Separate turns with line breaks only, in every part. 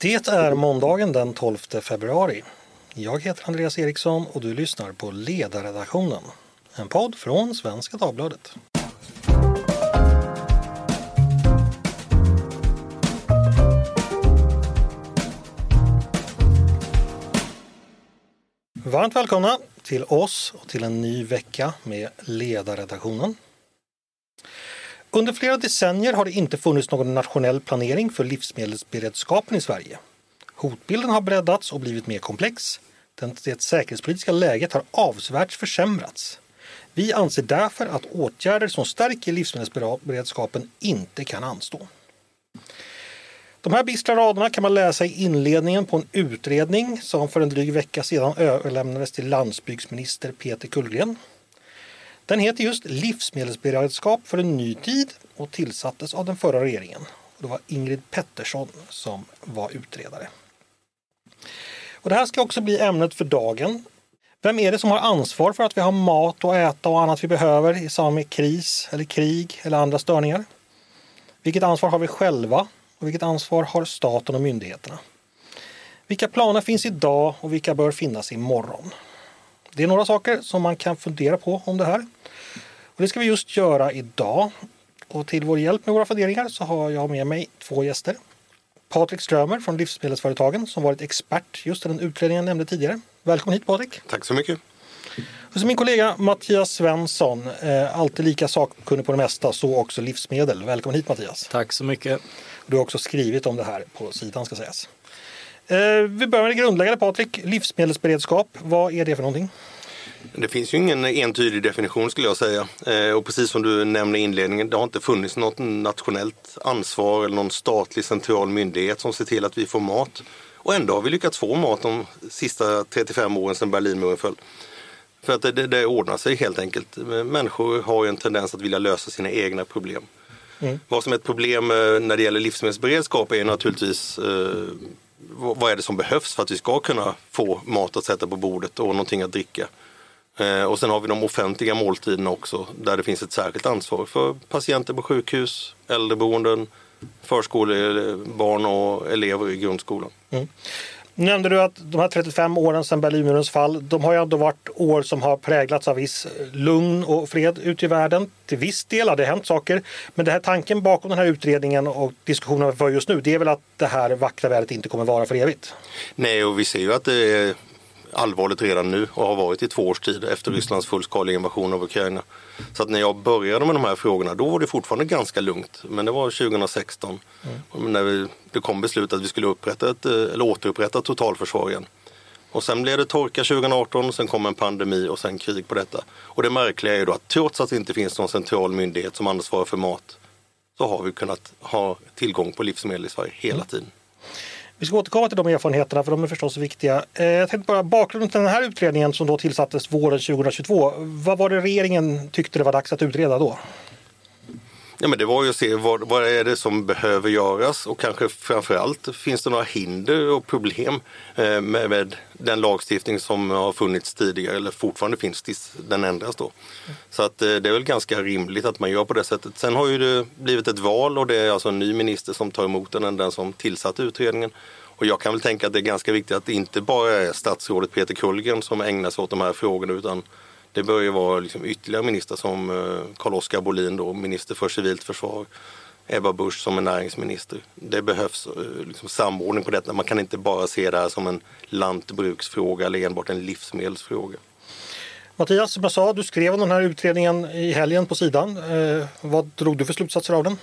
Det är måndagen den 12 februari. Jag heter Andreas Eriksson och du lyssnar på Ledarredaktionen. En podd från Svenska Dagbladet. Varmt välkomna till oss och till en ny vecka med Ledarredaktionen. Under flera decennier har det inte funnits någon nationell planering för livsmedelsberedskapen i Sverige. Hotbilden har breddats och blivit mer komplex. Det säkerhetspolitiska läget har avsevärt försämrats. Vi anser därför att åtgärder som stärker livsmedelsberedskapen inte kan anstå. De här bistra raderna kan man läsa i inledningen på en utredning som för en dryg vecka sedan överlämnades till landsbygdsminister Peter Kullgren. Den heter just Livsmedelsberedskap för en ny tid och tillsattes av den förra regeringen. Det var Ingrid Pettersson som var utredare. Och det här ska också bli ämnet för dagen. Vem är det som har ansvar för att vi har mat att äta och annat vi behöver i samband med kris eller krig eller andra störningar? Vilket ansvar har vi själva och vilket ansvar har staten och myndigheterna? Vilka planer finns idag och vilka bör finnas imorgon? Det är några saker som man kan fundera på om det här. Och det ska vi just göra idag. Och till vår hjälp med våra funderingar så har jag med mig två gäster. Patrik Strömer från Livsmedelsföretagen som varit expert just i den utredningen jag nämnde tidigare. Välkommen hit Patrik!
Tack så mycket!
Och så min kollega Mattias Svensson, eh, alltid lika sakkunnig på det mesta, så också livsmedel. Välkommen hit Mattias!
Tack så mycket!
Du har också skrivit om det här på sidan ska sägas. Eh, vi börjar med det grundläggande Patrik, livsmedelsberedskap. Vad är det för någonting?
Det finns ju ingen entydig definition skulle jag säga. Eh, och precis som du nämnde i inledningen, det har inte funnits något nationellt ansvar eller någon statlig central myndighet som ser till att vi får mat. Och ändå har vi lyckats få mat de sista 35 åren sedan Berlinmuren föll. För att det, det, det ordnar sig helt enkelt. Människor har ju en tendens att vilja lösa sina egna problem. Mm. Vad som är ett problem eh, när det gäller livsmedelsberedskap är naturligtvis eh, vad är det som behövs för att vi ska kunna få mat att sätta på bordet och någonting att dricka. Eh, och sen har vi de offentliga måltiderna också där det finns ett särskilt ansvar för patienter på sjukhus, äldreboenden, förskolebarn och elever i grundskolan. Mm.
Nämnde du att de här 35 åren sedan Berlinmurens fall, de har ju ändå varit år som har präglats av viss eh, lugn och fred ute i världen. Till viss del har det hänt saker. Men det här tanken bakom den här utredningen och diskussionen för just nu, det är väl att det här vackra vädret inte kommer vara för evigt?
Nej, och vi ser ju att det är allvarligt redan nu och har varit i två års tid efter Rysslands fullskaliga invasion av Ukraina. Så att när jag började med de här frågorna då var det fortfarande ganska lugnt. Men det var 2016 mm. när vi, det kom beslut att vi skulle upprätta ett, eller återupprätta totalförsvar igen. Och sen blev det torka 2018, sen kom en pandemi och sen krig på detta. Och det märkliga är ju då att trots att det inte finns någon central myndighet som ansvarar för mat så har vi kunnat ha tillgång på livsmedel i Sverige hela mm.
Vi ska återkomma till de erfarenheterna för de är förstås viktiga. Eh, jag tänkte bara bakgrunden till den här utredningen som då tillsattes våren 2022. Vad var det regeringen tyckte det var dags att utreda då?
Ja, men det var ju att se vad, vad är det som behöver göras och kanske framförallt finns det några hinder och problem eh, med, med, den lagstiftning som har funnits tidigare eller fortfarande finns tills den ändras då. Så att eh, det är väl ganska rimligt att man gör på det sättet. Sen har ju det blivit ett val och det är alltså en ny minister som tar emot den än den som tillsatte utredningen. Och jag kan väl tänka att det är ganska viktigt att det inte bara är statsrådet Peter Kullgren som ägnar sig åt de här frågorna utan det bör ju vara liksom ytterligare ministrar som eh, Carl-Oskar Bolin, då, minister för civilt försvar. Ebba Busch som är näringsminister. Det behövs eh, liksom samordning på detta. Man kan inte bara se det här som en lantbruksfråga eller enbart en livsmedelsfråga.
Mattias, som jag sa, du skrev om den här utredningen i helgen på sidan. Eh, vad drog du för slutsatser av den?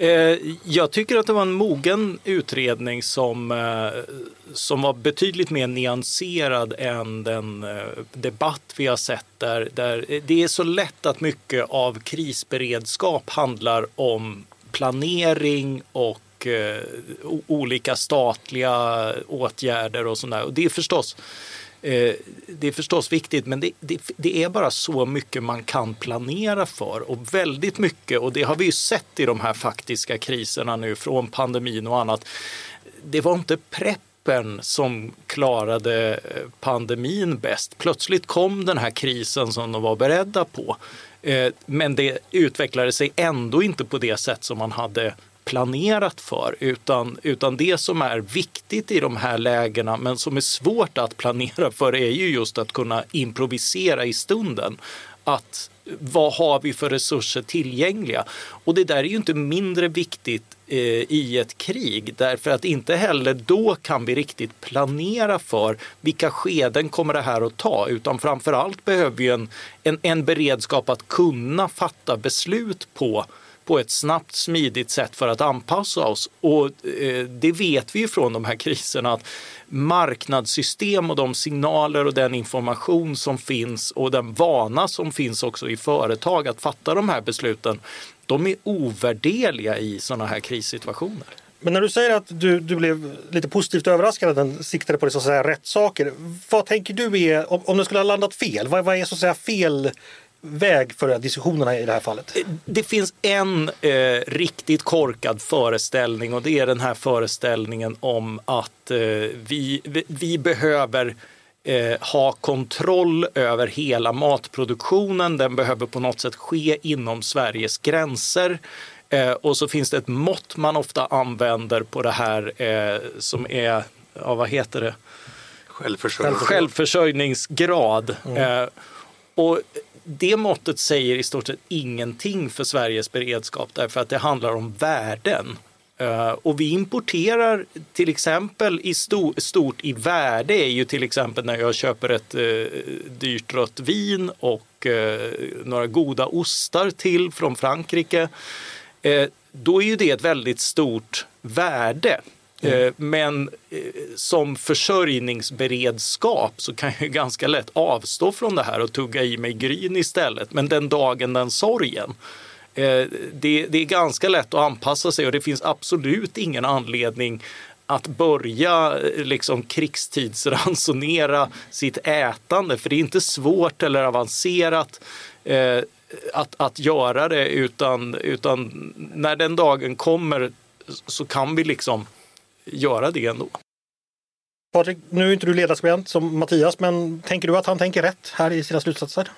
Eh, jag tycker att det var en mogen utredning som, eh, som var betydligt mer nyanserad än den eh, debatt vi har sett där, där det är så lätt att mycket av krisberedskap handlar om planering och olika statliga åtgärder och sådär. Och det är förstås Eh, det är förstås viktigt, men det, det, det, är bara så mycket man kan planera för och väldigt mycket, och det har vi ju sett i de här faktiska kriserna nu från pandemin och annat. Det var inte preppen som klarade eh, pandemin bäst. Plötsligt kom den här krisen som de var beredda på. Eh, men det utvecklade sig ändå inte på det sätt som man hade planerat för. Utan, utan det som är viktigt i de här lägena men som är svårt att planera för är ju just att kunna improvisera i stunden. Att vad har vi för resurser tillgängliga? Och det där är ju inte mindre viktigt eh, i ett krig därför att inte heller då kan vi riktigt planera för vilka skeden kommer det här att ta utan framför allt behöver vi en, en, en beredskap att kunna fatta beslut på på ett snabbt, smidigt sätt för att anpassa oss. Och eh, det vet vi ju från de här kriserna att marknadssystem och de signaler och den information som finns och den vana som finns också i företag att fatta de här besluten, de är ovärderliga i sådana här krissituationer.
Men när du säger att du, du blev lite positivt överraskad att den siktade på det, så att säga, rätt saker. Vad tänker du är, om, om den skulle ha landat fel, vad, vad är så att säga fel väg för diskussionerna i det här fallet?
Det finns en eh, riktigt korkad föreställning och det är den här föreställningen om att eh, vi, vi, vi, behöver eh, ha kontroll över hela matproduktionen. Den behöver på något sätt ske inom Sveriges gränser. Eh, och så finns det ett mått man ofta använder på det här eh, som är, ja, vad heter det?
Självförsörjning.
Självförsörjningsgrad. Mm. Eh, och det måttet säger i stort sett ingenting för Sveriges beredskap därför att det handlar om värden. Eh, och vi importerar till exempel i stort i värde är ju till exempel när jag köper ett eh, dyrt rött vin och eh, några goda ostar till från Frankrike. då är ju det ett väldigt stort värde. Mm. Men eh, som försörjningsberedskap så kan jag ganska lätt avstå från det här och tugga i mig gryn istället. Men den dagen, den sorgen. Eh, det, det är ganska lätt att anpassa sig och det finns absolut ingen anledning att börja eh, liksom krigstidsransonera sitt ätande. För det är inte svårt eller avancerat eh, att, att göra det utan, utan när den dagen kommer så kan vi liksom göra det ändå.
Patrik, nu är inte du ledarskribent som Mattias, men tänker du att han tänker rätt här i sina slutsatser?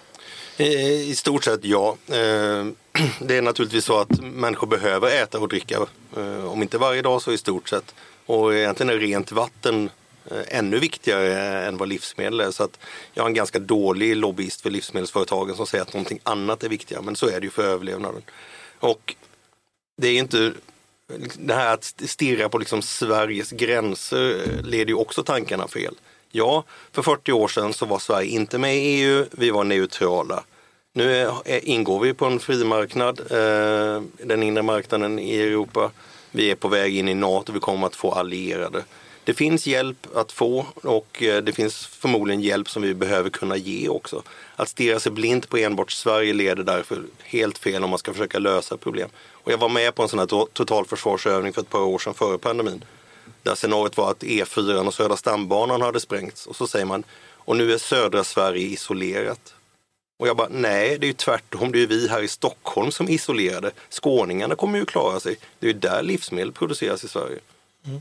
I stort sett ja. Eh, det är naturligtvis så att människor behöver äta och dricka. Eh, om inte varje dag så i stort sett. Och egentligen är rent vatten eh, ännu viktigare än vad livsmedel är. Så att jag är en ganska dålig lobbyist för livsmedelsföretagen som säger att någonting annat är viktigare. Men så är det ju för överlevnaden. Och det är inte Liksom, det här att stirra på liksom Sveriges gränser eh, leder ju också tankarna fel. Ja, för 40 år sedan så var Sverige inte med i EU, vi var neutrala. Nu är, ingår vi på en frimarknad, eh, den inre marknaden i Europa. Vi är på väg in i NATO, vi kommer att få allierade. Det finns hjälp att få och eh, det finns förmodligen hjälp som vi behöver kunna ge också. Att stirra sig blint på enbart Sverige leder därför helt fel om man ska försöka lösa problem. Och jag var med på en sån här totalförsvarsövning för ett par år sedan före pandemin. Där scenariot var att E4 och Södra stambanan hade sprängts. Och så säger man, och nu är södra Sverige isolerat. Och jag bara, nej det är ju tvärtom. Det är ju vi här i Stockholm som är isolerade. Skåningarna kommer ju klara sig. Det är ju där livsmedel produceras i Sverige. Mm.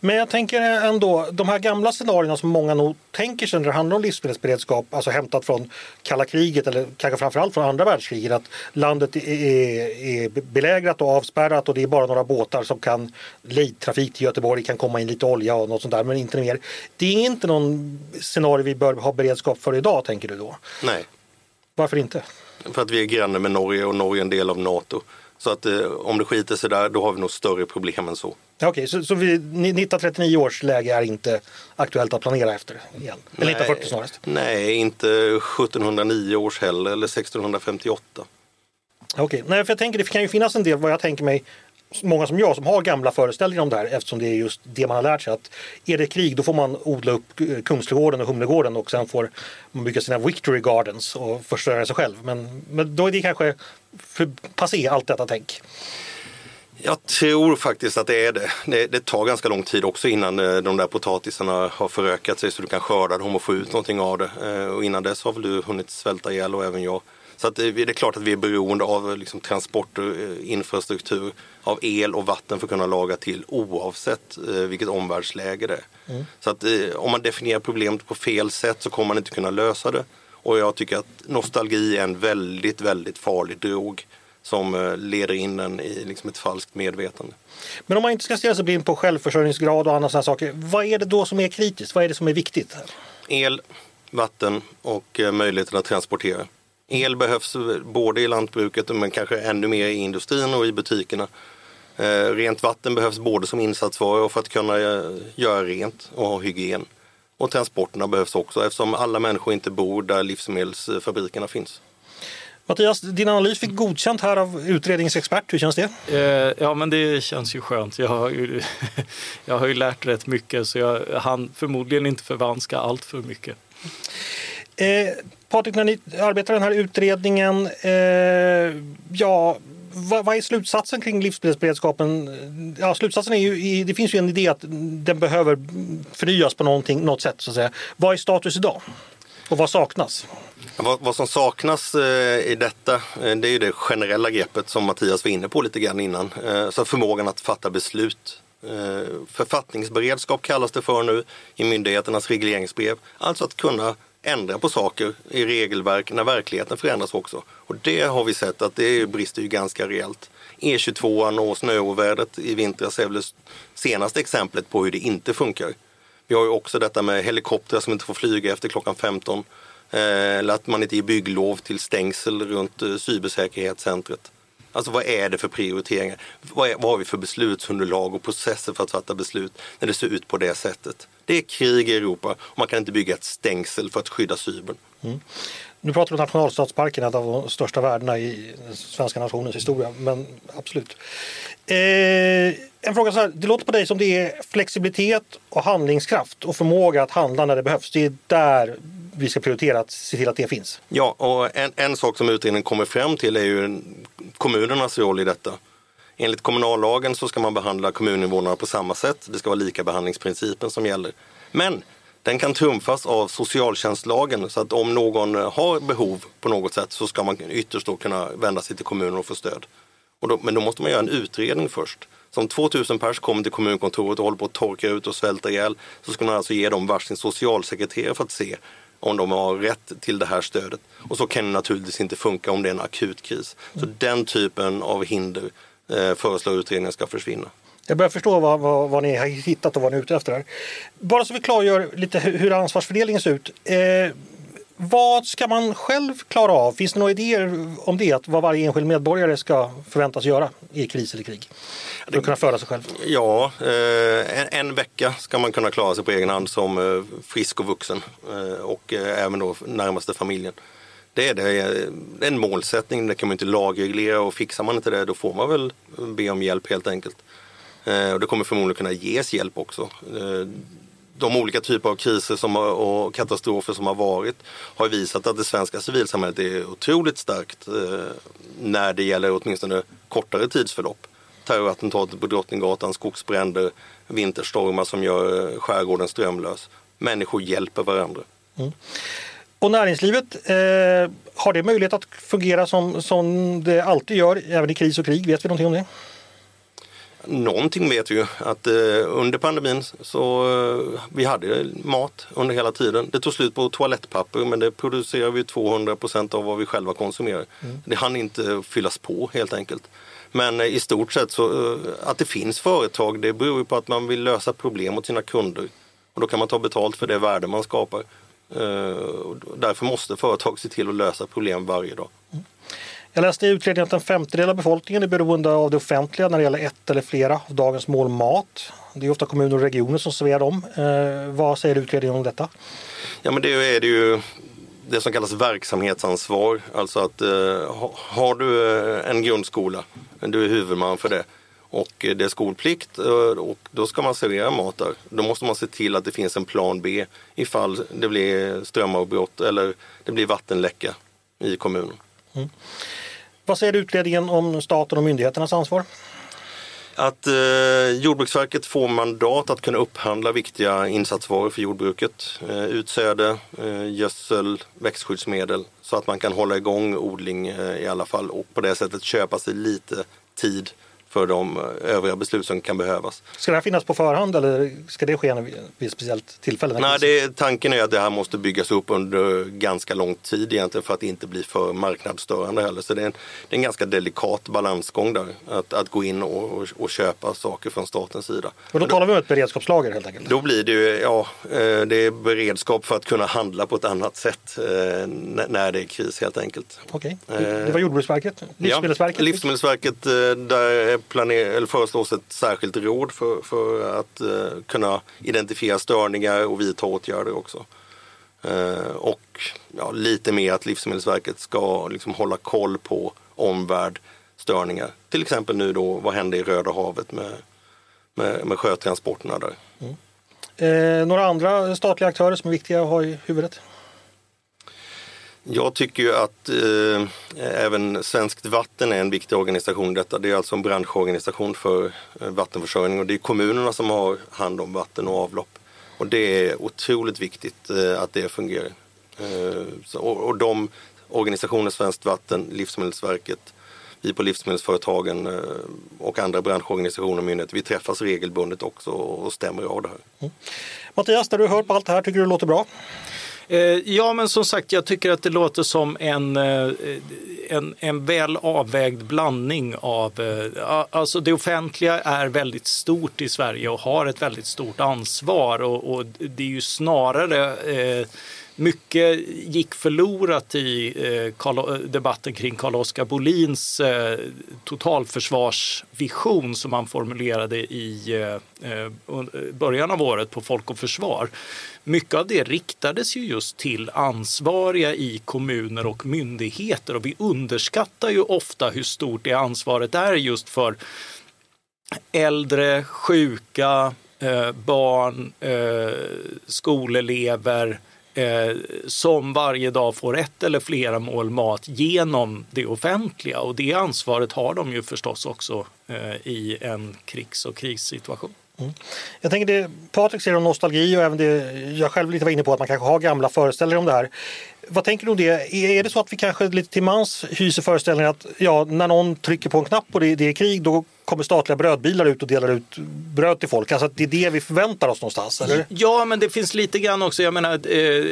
Men jag tänker ändå, de här gamla scenarierna som många nog tänker sig när det handlar om livsmedelsberedskap, alltså hämtat från kalla kriget eller kanske framförallt från andra världskriget, att landet är, är belägrat och avspärrat och det är bara några båtar som kan, lejdtrafik till Göteborg, kan komma in lite olja och något sånt där, men inte mer. Det är inte någon scenario vi bör ha beredskap för idag, tänker du då?
Nej.
Varför inte?
För att vi är granne med Norge och Norge är en del av NATO. Så att eh, om det skiter sig där, då har vi nog större problem än så.
Okej, okay, så, så vi, 1939 års läge är inte aktuellt att planera efter igen? Eller 1940 snarast?
Nej, inte 1709 års heller eller 1658.
Okej, okay. nej för jag tänker det kan ju finnas en del vad jag tänker mig många som jag som har gamla föreställningar om det här eftersom det är just det man har lärt sig att är det krig då får man odla upp eh, Kungsträdgården och Humlegården och sen får man bygga sina Victory Gardens och förstöra sig själv. Men, men då är det kanske för passé allt detta tänk.
Jag tror faktiskt att det är det. det. det. tar ganska lång tid också innan eh, de där potatisarna har förökat sig så du kan skörda dem och få ut någonting av det. Eh, och innan dess har väl du hunnit svälta ihjäl och även jag. Så att det är klart att vi är beroende av liksom, transporter, eh, infrastruktur, av el och vatten för att kunna laga till oavsett eh, vilket omvärldsläge det är. Mm. Så att eh, om man definierar problemet på fel sätt så kommer man inte kunna lösa det. Och jag tycker att nostalgi är en väldigt, väldigt farlig drog som eh, leder in en i liksom ett falskt medvetande.
Men om man inte ska stirra sig blind på självförsörjningsgrad och andra sådana saker, vad är det då som är kritiskt? Vad är det som är viktigt?
El, vatten och eh, möjligheten att transportera. El behövs både i lantbruket men kanske ännu mer i industrin och i butikerna. Eh, rent vatten behövs både som insatsvara och för att kunna göra rent och ha hygien. Och transporterna behövs också eftersom alla människor inte bor där livsmedelsfabrikerna finns.
Mattias, din analys fick godkänt här av utredningsexpert. Hur känns det?
Eh, ja, men det känns ju skönt. Jag har ju, jag har ju lärt rätt mycket så jag hann förmodligen inte förvanska allt för mycket.
Eh, Patrik, när ni arbetar den här utredningen, eh, ja, vad, vad, är slutsatsen kring livsmedelsberedskapen? Eh, ja, slutsatsen är ju, det finns ju en idé att den behöver förnyas på något sätt. Så att säga. Vad är status idag? Och vad saknas?
Vad, vad, som saknas eh, i detta eh, det är ju det generella greppet som Mattias var inne på lite grann innan. Eh, så förmågan att fatta beslut. Eh, författningsberedskap kallas det för nu i myndigheternas regleringsbrev. Alltså att kunna ändra på saker i regelverk när verkligheten förändras också. Och det har vi sett att det brister ju ganska rejält. E22 och snöovädret i vintras är väl det senaste exemplet på hur det inte funkar. Vi har ju också detta med helikoptrar som inte får flyga efter klockan 15. Eller eh, att man inte ger bygglov till stängsel runt eh, cybersäkerhetscentret. Alltså vad är det för prioriteringar? Vad, är, vad har vi för beslutsunderlag och processer för att fatta beslut när det ser ut på det sättet? Det är krig i Europa och man kan inte bygga ett stängsel för att skydda cybern. Mm.
Nu pratar vi om nationalstadsparken, ett av de största värdena i den svenska nationens historia. Men absolut. Eh, en fråga så här, det låter på dig som det är flexibilitet och handlingskraft och förmåga att handla när det behövs. Det är där vi ska prioritera att se till att det finns.
Ja, och en, en sak som utredningen kommer fram till är ju kommunernas roll i detta. Enligt kommunallagen så ska man behandla kommuninvånarna på samma sätt. Det ska vara lika behandlingsprincipen som gäller. Men den kan trumfas av socialtjänstlagen så att om någon eh, har behov på något sätt så ska man ytterst då kunna vända sig till kommunen och få stöd. Och då, men då måste man göra en utredning först. Så om 2000 pers kommer till kommunkontoret och håller på att torka ut och svälta ihjäl så ska man alltså ge dem varsin socialsekreterare för att se om de har rätt till det här stödet. Och så kan det naturligtvis inte funka om det är en akut kris. Så den typen av hinder föreslår utredningen ska försvinna.
Jag börjar förstå vad, vad, vad, ni har hittat och vad ni är ute efter. Här. Bara så vi klargör lite hur ansvarsfördelningen ser ut. Eh, vad ska man själv klara av? Finns det några idéer om det? Att vad varje enskild medborgare ska förväntas göra i kris eller krig? För att kunna föra sig själv?
Ja, eh, en, en, vecka ska man kunna klara sig på egen hand som eh, frisk och vuxen eh, och eh, även då närmaste familjen. Det är, det, en målsättning, det kan man inte lagreglera och fixar man inte det då får man väl be om hjälp helt enkelt. Eh, och det kommer förmodligen kunna ges hjälp också. Eh, de olika typer av kriser som har, och katastrofer som har varit har visat att det svenska civilsamhället är otroligt starkt eh, när det gäller åtminstone kortare tidsförlopp. Terrorattentatet på Drottninggatan, skogsbränder, vinterstormar som gör skärgården strömlös. Människor hjälper varandra. Mm.
Och näringslivet, eh, har det möjlighet att fungera som, som det alltid gör, även i kris och krig? Vet vi någonting om det?
Någonting vet vi ju att eh, under pandemin så eh, vi hade mat under hela tiden. Det tog slut på toalettpapper men det producerar vi 200 procent av vad vi själva konsumerar. Mm. Det hann inte fyllas på helt enkelt. Men eh, i stort sett så eh, att det finns företag det beror på att man vill lösa problem åt sina kunder. Och då kan man ta betalt för det värde man skapar. Eh, därför måste företag se till att lösa problem varje dag. Mm.
Jag läste i utredningen att en femtedel av befolkningen är beroende av det offentliga när det gäller ett eller flera av dagens mål mat. Det är ofta kommuner och regioner som serverar dem. Eh, vad säger utredningen om detta?
Ja men det är det ju det som kallas verksamhetsansvar. Alltså att eh, har du en grundskola, du är huvudman för det och det är skolplikt eh, och då ska man servera mat där. Då måste man se till att det finns en plan B ifall det blir strömavbrott eller det blir vattenläcka i kommunen. Mm.
Vad säger utredningen om staten och myndigheternas ansvar?
Att eh, Jordbruksverket får mandat att kunna upphandla viktiga insatsvaror för jordbruket. Eh, utsäde, eh, gödsel, växtskyddsmedel så att man kan hålla igång odling eh, i alla fall och på det sättet köpa sig lite tid för de övriga beslut som kan behövas.
Ska det här finnas på förhand eller ska det ske vid ett speciellt tillfälle?
Nej, det, tanken är att det här måste byggas upp under ganska lång tid egentligen för att inte bli för marknadsstörande heller. Så det är en, det är en ganska delikat balansgång där, att, att gå in och, och, och köpa saker från statens sida.
Och då, då talar vi om ett beredskapslager helt enkelt?
Då blir det ju, ja, eh, det är beredskap för att kunna handla på ett annat sätt eh, när det är kris helt enkelt.
Okej, okay. det var Jordbruksverket, Livsmedelsverket?
Ja, Livsmedelsverket, där planer, eller föreslås ett särskilt råd för, för att eh, kunna identifiera störningar och vidta åtgärder också. Eh, och ja, lite mer att Livsmedelsverket ska liksom hålla koll på omvärld störningar. Till exempel nu då, vad hände i Röda havet med, med, med sjötransporterna där? Mm.
Eh, några andra statliga aktörer som är viktiga att ha i huvudet?
Jag tycker ju att eh, även Svenskt Vatten är en viktig organisation i detta. Det är alltså en branschorganisation för eh, vattenförsörjning och det är kommunerna som har hand om vatten och avlopp. Och det är otroligt viktigt eh, att det fungerar. Eh, så, och, och de organisationer, Svenskt Vatten, Livsmedelsverket, vi på livsmedelsföretagen eh, och andra branschorganisationer och myndigheter, vi träffas regelbundet också och stämmer av det här. Mm.
Mattias, när du hör på allt det här, tycker du det låter bra?
Eh, ja, men som sagt, jag tycker att det låter som en, eh, en, en väl avvägd blandning av... Eh, alltså det offentliga är väldigt stort i Sverige och har ett väldigt stort ansvar och, och det är ju snarare mycket gick förlorat i eh, eh, debatten kring Carl-Oskar Bolins eh, totalförsvarsvision som han formulerade i början av året på Folk och Försvar. Mycket av det riktades ju just till ansvariga i kommuner och myndigheter och vi underskattar ju ofta hur stort det ansvaret är just för äldre, sjuka, eh, barn, eh, skolelever eh, som varje dag får ett eller flera mål mat genom det offentliga och det ansvaret har de ju förstås också eh, i en krigs och krissituation. Mm.
Jag tänker det Patrik säger om nostalgi och även det jag själv lite var inne på att man kanske har gamla föreställningar om det här. Vad tänker du om det? Är det så att vi kanske lite till mans hyser föreställningen att ja, när någon trycker på en knapp och det, det är krig då kommer statliga brödbilar ut och delar ut bröd till folk. Alltså det är det vi förväntar oss någonstans, eller?
Ja, men det finns lite grann också. Jag menar, eh,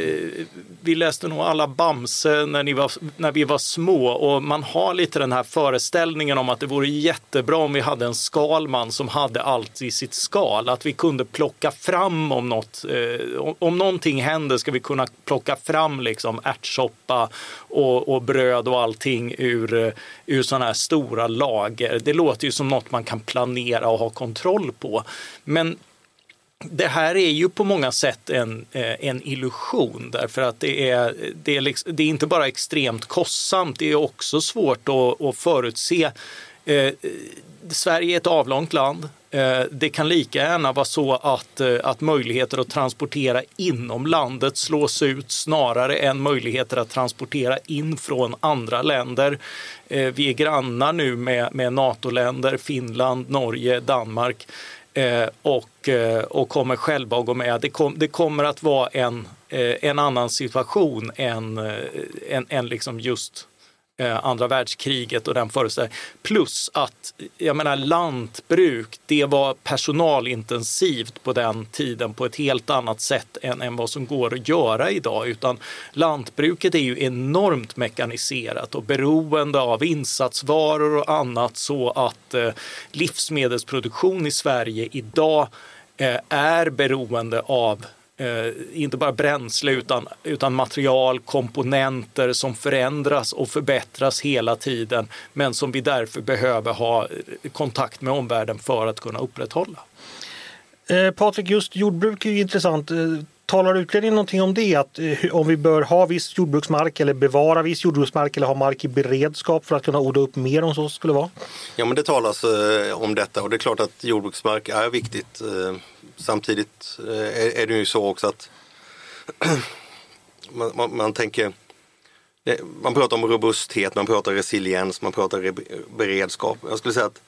vi läste nog alla Bamse när, ni var, när vi var små och man har lite den här föreställningen om att det vore jättebra om vi hade en skalman som hade allt i sitt skal. Att vi kunde plocka fram om något, eh, om, om någonting händer ska vi kunna plocka fram liksom ärtsoppa och, och bröd och allting ur, eh, ur sådana här stora lager. Det låter ju som något man kan planera och ha kontroll på. Men det här är ju på många sätt en, eh, en illusion därför att det är, det, är liksom, det är inte bara extremt kostsamt, det är också svårt att, att förutse. Eh, Sverige är ett avlångt land. Eh, det kan lika gärna vara så att, eh, att möjligheter att transportera inom landet slås ut snarare än möjligheter att transportera in från andra länder. Eh, vi är grannar nu med, med NATO-länder, Finland, Norge, Danmark eh, och, eh, och kommer själva att gå med. Det, kom, det kommer att vara en, eh, en annan situation än, än, än liksom just Eh, andra världskriget och den föreställningen. Plus att, jag menar lantbruk, det var personalintensivt på den tiden på ett helt annat sätt än, än vad som går att göra idag. Utan lantbruket är ju enormt mekaniserat och beroende av insatsvaror och annat så att eh, livsmedelsproduktion i Sverige idag eh, är beroende av eh, inte bara bränsle utan, utan material, komponenter som förändras och förbättras hela tiden men som vi därför behöver ha eh, kontakt med omvärlden för att kunna upprätthålla.
Eh, Patrik, just jordbruk är intressant. Eh, Talar utredningen någonting om det? Att eh, om vi bör ha viss jordbruksmark eller bevara viss jordbruksmark eller ha mark i beredskap för att kunna odla upp mer om så skulle vara?
Ja, men det talas eh, om detta och det är klart att jordbruksmark är viktigt. Eh, samtidigt eh, är, det ju så också att man, man, man, tänker eh, man pratar om robusthet, man pratar resiliens, man pratar re, beredskap. Jag skulle säga att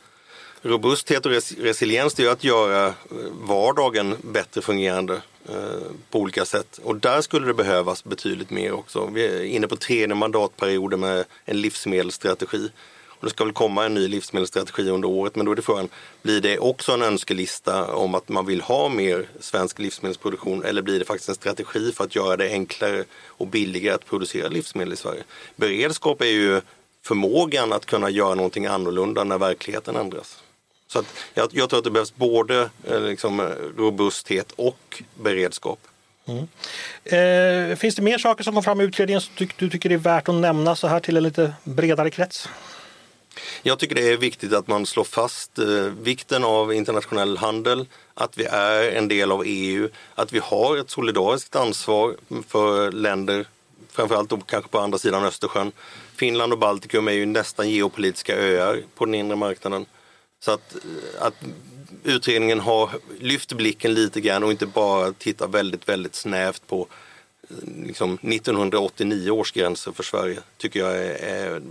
robusthet och res, resiliens det är att göra eh, vardagen bättre fungerande Eh, på olika sätt. Och där skulle det behövas betydligt mer också. Vi är inne på tredje mandatperioden med en livsmedelsstrategi. Och det ska väl komma en ny livsmedelsstrategi under året men då är det frågan, blir det också en önskelista om att man vill ha mer svensk livsmedelsproduktion eller blir det faktiskt en strategi för att göra det enklare och billigare att producera livsmedel i Sverige? Beredskap är ju förmågan att kunna göra någonting annorlunda när verkligheten ändras. Så jag, jag tror att det behövs både eh, liksom, robusthet och beredskap. Mm.
Eh, finns det mer saker som kom fram i utredningen som du, du tycker är värt att nämna så här till en lite bredare krets?
Jag tycker det är viktigt att man slår fast eh, vikten av internationell handel, att vi är en del av EU, att vi har ett solidariskt ansvar för länder, framförallt då kanske på andra sidan Östersjön. Finland och Baltikum är ju nästan geopolitiska öar på den inre marknaden. Så att, att utredningen har lyft blicken lite grann och inte bara tittar väldigt, väldigt snävt på liksom 1989 års gränser för Sverige tycker jag är,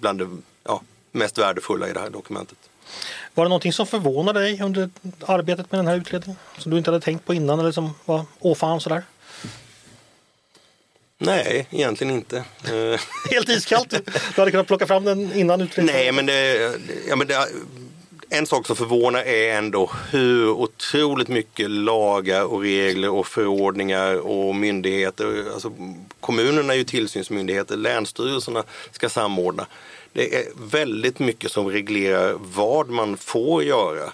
bland det ja, mest värdefulla i det här dokumentet.
Var det någonting som förvånade dig under arbetet med den här utredningen? Som du inte hade tänkt på innan eller som var åh fan sådär?
Nej, egentligen inte.
Helt iskallt? Du hade kunnat plocka fram den innan utredningen?
Nej, men det, ja, men det en sak som förvånar är ändå hur otroligt mycket lagar och regler och förordningar och myndigheter, alltså kommunerna är ju tillsynsmyndigheter, länsstyrelserna ska samordna. Det är väldigt mycket som reglerar vad man får göra.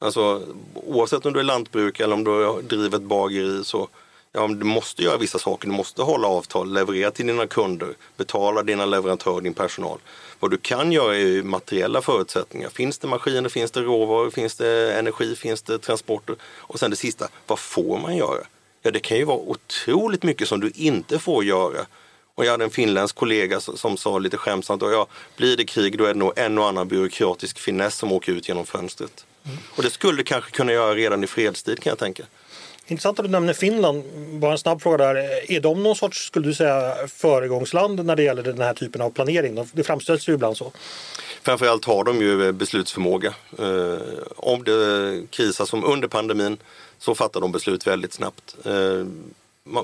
Alltså oavsett om du är lantbrukare eller om du driver ett bageri så ja, du måste göra vissa saker. Du måste hålla avtal, leverera till dina kunder, betala dina leverantörer, din personal. Vad du kan göra är materiella förutsättningar. Finns det maskiner, finns det råvaror, finns det energi, finns det transporter? Och sen det sista, vad får man göra? Ja, det kan ju vara otroligt mycket som du inte får göra. Och jag hade en finländsk kollega som sa lite skämtsamt, ja, blir det krig då är det nog en och annan byråkratisk finess som åker ut genom fönstret. Mm. Och det skulle kanske kunna göra redan i fredstid kan jag tänka.
Intressant att du nämner Finland. Bara en snabb fråga där. Är de någon sorts, skulle du säga, föregångsland när det gäller den här typen av planering? Det framställs ju ibland så.
Framförallt har de ju eh, beslutsförmåga. Eh, om det krisar som under pandemin så fattar de beslut väldigt snabbt. Eh,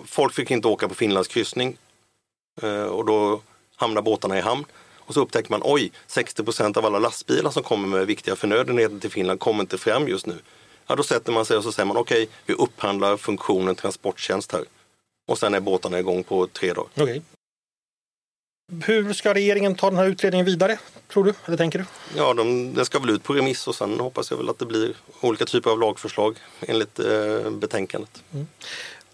folk fick inte åka på Finlands kryssning och då hamnar båtarna i hamn. Och så upptäcker man, oj, 60 procent av alla lastbilar som kommer med viktiga förnödenheter till Finland kommer inte fram just nu. Ja, då sätter man sig och så säger man okej, okay, vi upphandlar funktionen transporttjänst här. Och sen är båtarna igång på tre dagar.
Okay. Hur ska regeringen ta den här utredningen vidare, tror du? Eller tänker du?
Ja, de, den ska väl ut på remiss och sen hoppas jag väl att det blir olika typer av lagförslag enligt eh, betänkandet. Mm.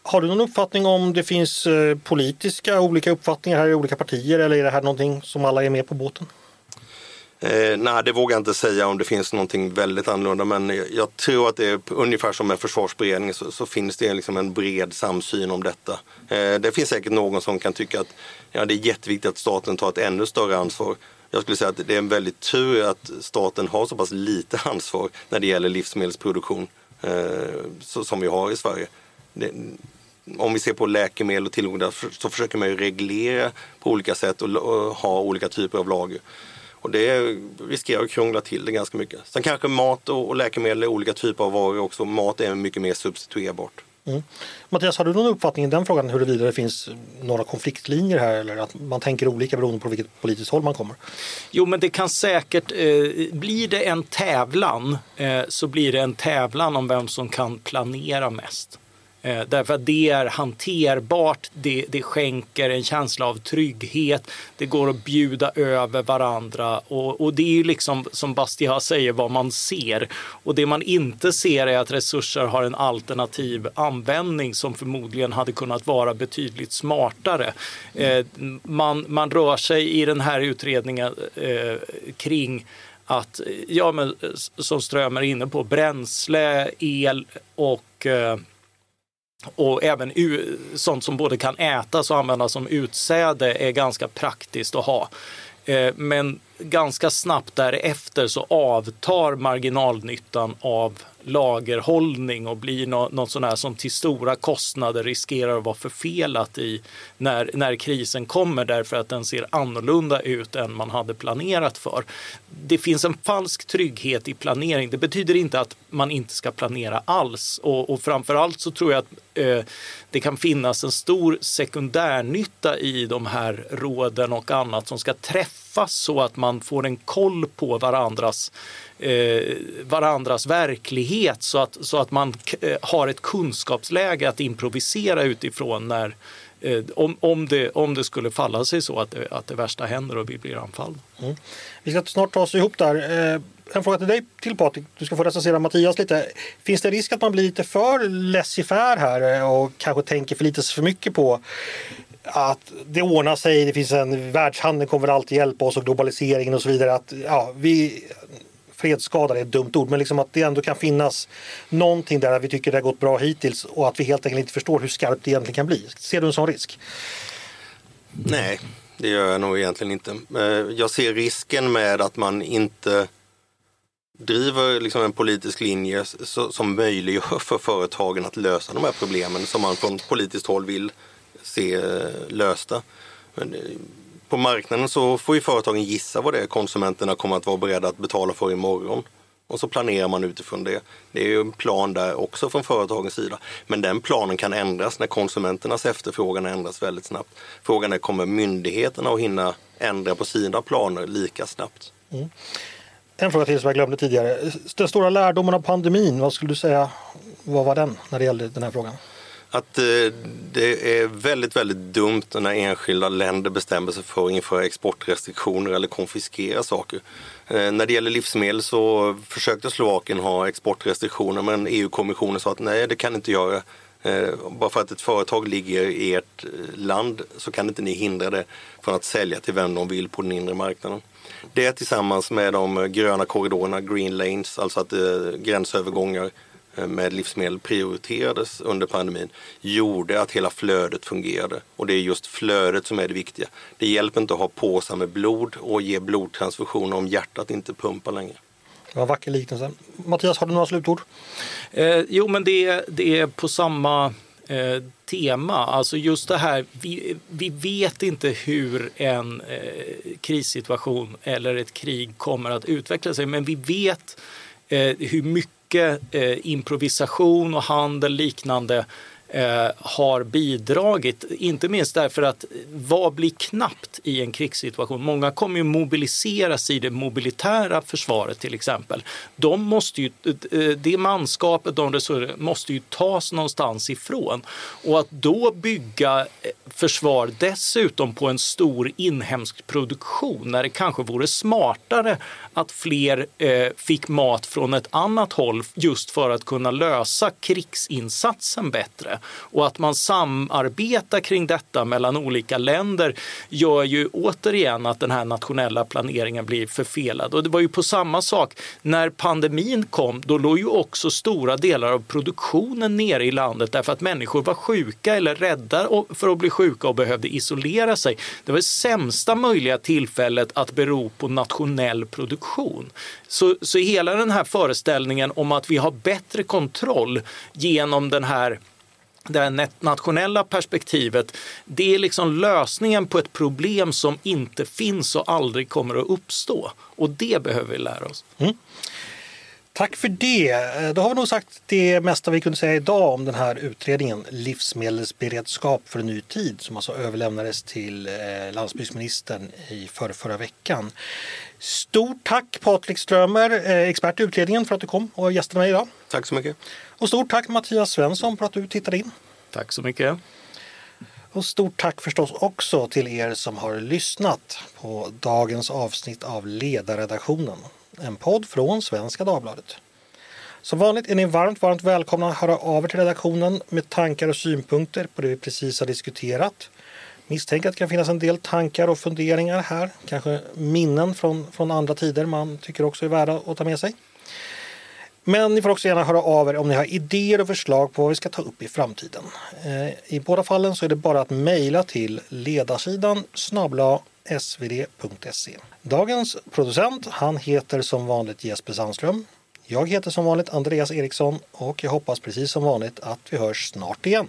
Har du någon uppfattning om det finns eh, politiska olika uppfattningar här i olika partier eller är det här någonting som alla är med på båten?
Eh, nej, det vågar jag inte säga om det finns någonting väldigt annorlunda men jag tror att det är ungefär som med försvarsberedningen så, så finns det liksom en bred samsyn om detta. Eh, det finns säkert någon som kan tycka att ja, det är jätteviktigt att staten tar ett ännu större ansvar. Jag skulle säga att det är en väldigt tur att staten har så pass lite ansvar när det gäller livsmedelsproduktion eh, så, som vi har i Sverige. Det, om vi ser på läkemedel och tillgångar så försöker man ju reglera på olika sätt och, och ha olika typer av lager. Och det riskerar att krångla till det ganska mycket. Sen kanske mat och, läkemedel är olika typer av varor också. Mat är mycket mer substituerbart. Mm.
Mattias, har du någon uppfattning i den frågan huruvida det finns några konfliktlinjer här eller att man tänker olika beroende på vilket politiskt håll man kommer?
Jo, men det kan säkert, eh, blir det en tävlan eh, så blir det en tävlan om vem som kan planera mest. Eh, därför att det är hanterbart, det, det skänker en känsla av trygghet, det går att bjuda över varandra och, och det är ju liksom som Bastia säger vad man ser. Och det man inte ser är att resurser har en alternativ användning som förmodligen hade kunnat vara betydligt smartare. Eh, man, man rör sig i den här utredningen eh, kring att, ja men som Strömmer är inne på, bränsle, el och eh, och även sånt som både kan ätas och användas som utsäde är ganska praktiskt att ha. Eh, men ganska snabbt därefter så avtar marginalnyttan av lagerhållning och blir något sånt här som till stora kostnader riskerar att vara förfelat i när, när krisen kommer därför att den ser annorlunda ut än man hade planerat för. Det finns en falsk trygghet i planering. Det betyder inte att man inte ska planera alls och, och framförallt så tror jag att eh, det kan finnas en stor sekundärnytta i de här råden och annat som ska träffa träffas så att man får en koll på varandras eh, varandras verklighet så att, så att man eh, har ett kunskapsläge att improvisera utifrån när, eh, om, om, det, om det skulle falla sig så att det, att det värsta händer och vi blir anfallna. Mm.
Vi ska snart ta oss ihop där. Eh, en fråga till dig till Patrik. Du ska få recensera Mattias lite. Finns det risk att man blir lite för laissez här eh, och kanske tänker för lite för mycket på att det ordnar sig, det finns en världshandel kommer alltid hjälpa oss och globaliseringen och så vidare. Att, ja, vi, fredsskadade är ett dumt ord, men liksom att det ändå kan finnas någonting där vi tycker det har gått bra hittills och att vi helt enkelt inte förstår hur skarpt det egentligen kan bli. Ser du en sån risk?
Nej, det gör jag nog egentligen inte. Eh, jag ser risken med att man inte driver liksom en politisk linje som möjliggör för företagen att lösa de här problemen som man från politiskt håll vill se eh, lösta. Men eh, på marknaden så får ju företagen gissa vad det är konsumenterna kommer att vara beredda att betala för imorgon. Och så planerar man utifrån det. Det är ju en plan där också från företagens sida. Men den planen kan ändras när konsumenternas efterfrågan ändras väldigt snabbt. Frågan är, kommer myndigheterna att hinna ändra på sina planer lika snabbt? Mm.
En fråga till som jag glömde tidigare. Den stora lärdomen av pandemin, vad skulle du säga, vad var den när det gällde den här frågan?
Att eh, det är väldigt, väldigt dumt när enskilda länder bestämmer sig för att införa exportrestriktioner eller konfiskera saker. Eh, när det gäller livsmedel så försökte Slovakien ha exportrestriktioner men EU-kommissionen sa att nej, det kan inte göra. Eh, bara för att ett företag ligger i ert land så kan inte ni hindra det från att sälja till vem de vill på den inre marknaden. Det tillsammans med de gröna korridorerna, green lanes, alltså att gränsövergångar med livsmedel prioriterades under pandemin gjorde att hela flödet fungerade. Och det är just flödet som är det viktiga. Det hjälper inte att ha påsar med blod och ge blodtransfusioner om hjärtat inte pumpar längre.
Det var vacker liknelse. Mattias, har du några slutord?
Eh, jo, men det, det är på samma eh, tema. Alltså just det här, vi, vi vet inte hur en eh, krissituation eller ett krig kommer att utveckla sig, men vi vet eh, hur mycket mycket eh, improvisation och handel liknande eh, har bidragit. Inte minst därför att vad blir knappt i en krigssituation? Många kommer ju mobiliseras i det mobilitära försvaret till exempel. De måste ju, eh, det manskapet, de resurser måste ju tas någonstans ifrån. Och att då bygga eh, försvar dessutom på en stor inhemsk produktion när det kanske vore smartare att fler eh, fick mat från ett annat håll just för att kunna lösa krigsinsatsen bättre. Och att man samarbetar kring detta mellan olika länder gör ju återigen att den här nationella planeringen blir förfelad. Och det var ju på samma sak när pandemin kom. Då låg ju också stora delar av produktionen nere i landet därför att människor var sjuka eller rädda för att bli sjuka och behövde isolera sig. Det var det sämsta möjliga tillfället att bero på nationell produktion. Så, så hela den här föreställningen om att vi har bättre kontroll genom den här det här nationella perspektivet, det är liksom lösningen på ett problem som inte finns och aldrig kommer att uppstå. Och det behöver vi lära oss. Mm.
Tack för det. Då har vi nog sagt det mesta vi kunde säga idag om den här utredningen Livsmedelsberedskap för en ny tid som alltså överlämnades till eh, landsbygdsministern i förra, förra veckan. Stort tack Patrik Strömer, eh, expert i utredningen för att du kom och gästade mig idag.
Tack så mycket.
Och stort tack Mattias Svensson för att du tittade in.
Tack så mycket.
Och stort tack förstås också till er som har lyssnat på dagens avsnitt av Ledarredaktionen. En podd från Svenska Dagbladet. Som vanligt är ni varmt, varmt välkomna att höra av er till redaktionen med tankar och synpunkter på det vi precis har diskuterat. Misstänker att det kan finnas en del tankar och funderingar här. Kanske minnen från, från andra tider man tycker också är värda att ta med sig. Men ni får också gärna höra av er om ni har idéer och förslag på vad vi ska ta upp i framtiden. Eh, I båda fallen så är det bara att mejla till ledarsidan snabla svd.se. Dagens producent, han heter som vanligt Jesper Sandström. Jag heter som vanligt Andreas Eriksson och jag hoppas precis som vanligt att vi hörs snart igen.